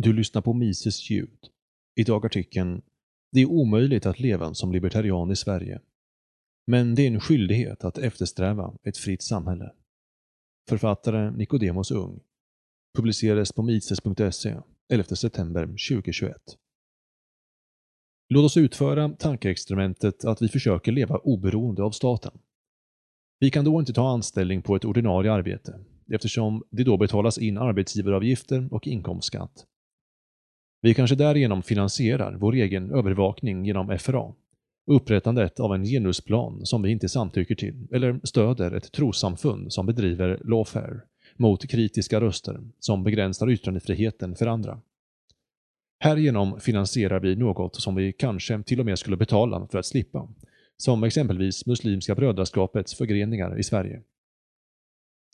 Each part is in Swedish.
Du lyssnar på Mises ljud. Idag artikeln Det är omöjligt att leva som libertarian i Sverige. Men det är en skyldighet att eftersträva ett fritt samhälle. Författare Nicodemus Ung. Publicerades på mises.se 11 september 2021. Låt oss utföra tankeexperimentet att vi försöker leva oberoende av staten. Vi kan då inte ta anställning på ett ordinarie arbete eftersom det då betalas in arbetsgivaravgifter och inkomstskatt. Vi kanske därigenom finansierar vår egen övervakning genom FRA, upprättandet av en genusplan som vi inte samtycker till eller stöder ett trossamfund som bedriver lawfare mot kritiska röster som begränsar yttrandefriheten för andra. Härigenom finansierar vi något som vi kanske till och med skulle betala för att slippa, som exempelvis Muslimska brödraskapets förgreningar i Sverige.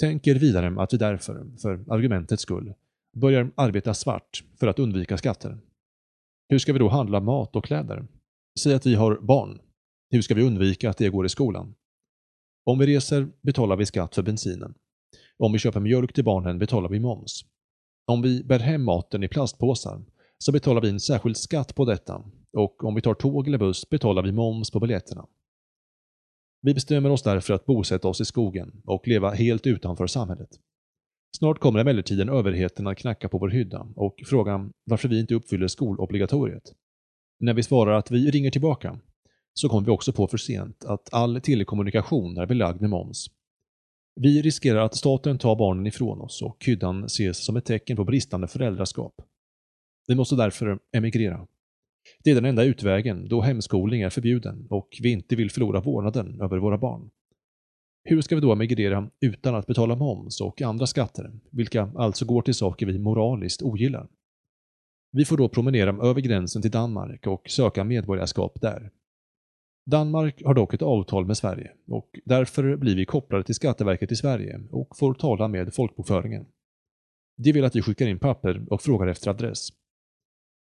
Tänk er vidare att vi därför, för argumentets skull, börjar arbeta svart för att undvika skatter. Hur ska vi då handla mat och kläder? Säg att vi har barn. Hur ska vi undvika att det går i skolan? Om vi reser betalar vi skatt för bensinen. Om vi köper mjölk till barnen betalar vi moms. Om vi bär hem maten i plastpåsar så betalar vi en särskild skatt på detta och om vi tar tåg eller buss betalar vi moms på biljetterna. Vi bestämmer oss därför att bosätta oss i skogen och leva helt utanför samhället. Snart kommer emellertid en överheten att knacka på vår hydda och fråga varför vi inte uppfyller skolobligatoriet. När vi svarar att vi ringer tillbaka så kommer vi också på för sent att all telekommunikation är belagd med moms. Vi riskerar att staten tar barnen ifrån oss och hyddan ses som ett tecken på bristande föräldraskap. Vi måste därför emigrera. Det är den enda utvägen då hemskolning är förbjuden och vi inte vill förlora vårdnaden över våra barn. Hur ska vi då emigrera utan att betala moms och andra skatter, vilka alltså går till saker vi moraliskt ogillar? Vi får då promenera över gränsen till Danmark och söka medborgarskap där. Danmark har dock ett avtal med Sverige och därför blir vi kopplade till Skatteverket i Sverige och får tala med folkbokföringen. De vill att vi skickar in papper och frågar efter adress.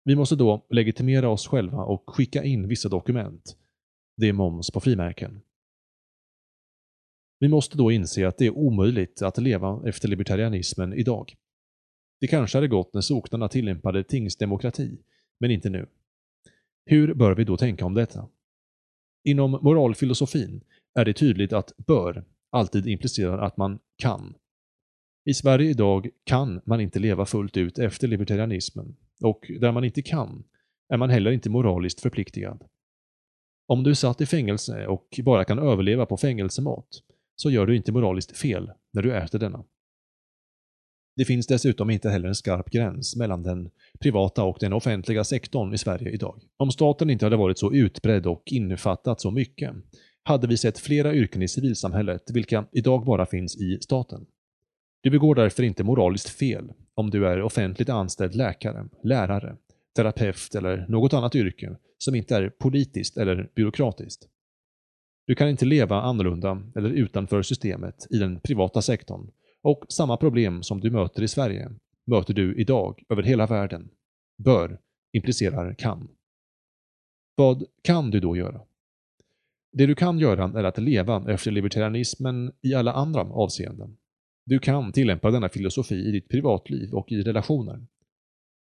Vi måste då legitimera oss själva och skicka in vissa dokument. Det är moms på frimärken. Vi måste då inse att det är omöjligt att leva efter libertarianismen idag. Det kanske hade gått när socknarna tillämpade tingsdemokrati, men inte nu. Hur bör vi då tänka om detta? Inom moralfilosofin är det tydligt att bör alltid implicerar att man kan. I Sverige idag kan man inte leva fullt ut efter libertarianismen och där man inte kan är man heller inte moraliskt förpliktigad. Om du är satt i fängelse och bara kan överleva på fängelsemat så gör du inte moraliskt fel när du äter denna. Det finns dessutom inte heller en skarp gräns mellan den privata och den offentliga sektorn i Sverige idag. Om staten inte hade varit så utbredd och innefattat så mycket hade vi sett flera yrken i civilsamhället vilka idag bara finns i staten. Du begår därför inte moraliskt fel om du är offentligt anställd läkare, lärare, terapeut eller något annat yrke som inte är politiskt eller byråkratiskt. Du kan inte leva annorlunda eller utanför systemet i den privata sektorn och samma problem som du möter i Sverige möter du idag över hela världen. Bör implicerar kan. Vad kan du då göra? Det du kan göra är att leva efter libertarianismen i alla andra avseenden. Du kan tillämpa denna filosofi i ditt privatliv och i relationer.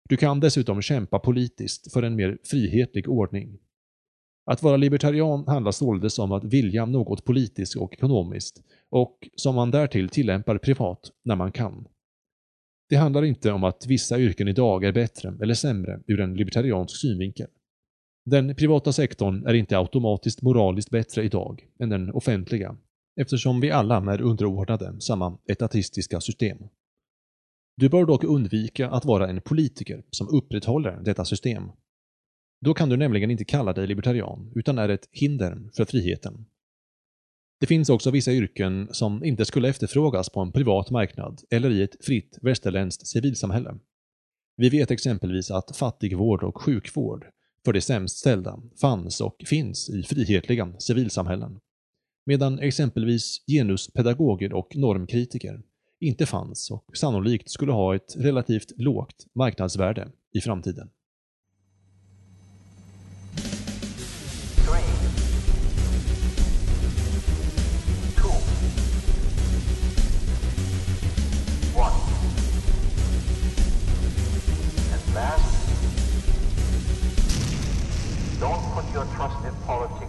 Du kan dessutom kämpa politiskt för en mer frihetlig ordning. Att vara libertarian handlar således om att vilja något politiskt och ekonomiskt och som man därtill tillämpar privat när man kan. Det handlar inte om att vissa yrken idag är bättre eller sämre ur en libertariansk synvinkel. Den privata sektorn är inte automatiskt moraliskt bättre idag än den offentliga eftersom vi alla är underordnade samma etatistiska system. Du bör dock undvika att vara en politiker som upprätthåller detta system. Då kan du nämligen inte kalla dig libertarian, utan är ett hinder för friheten. Det finns också vissa yrken som inte skulle efterfrågas på en privat marknad eller i ett fritt västerländskt civilsamhälle. Vi vet exempelvis att fattigvård och sjukvård för de sämst ställda fanns och finns i frihetliga civilsamhällen medan exempelvis genuspedagoger och normkritiker inte fanns och sannolikt skulle ha ett relativt lågt marknadsvärde i framtiden. Don't put your trust in politics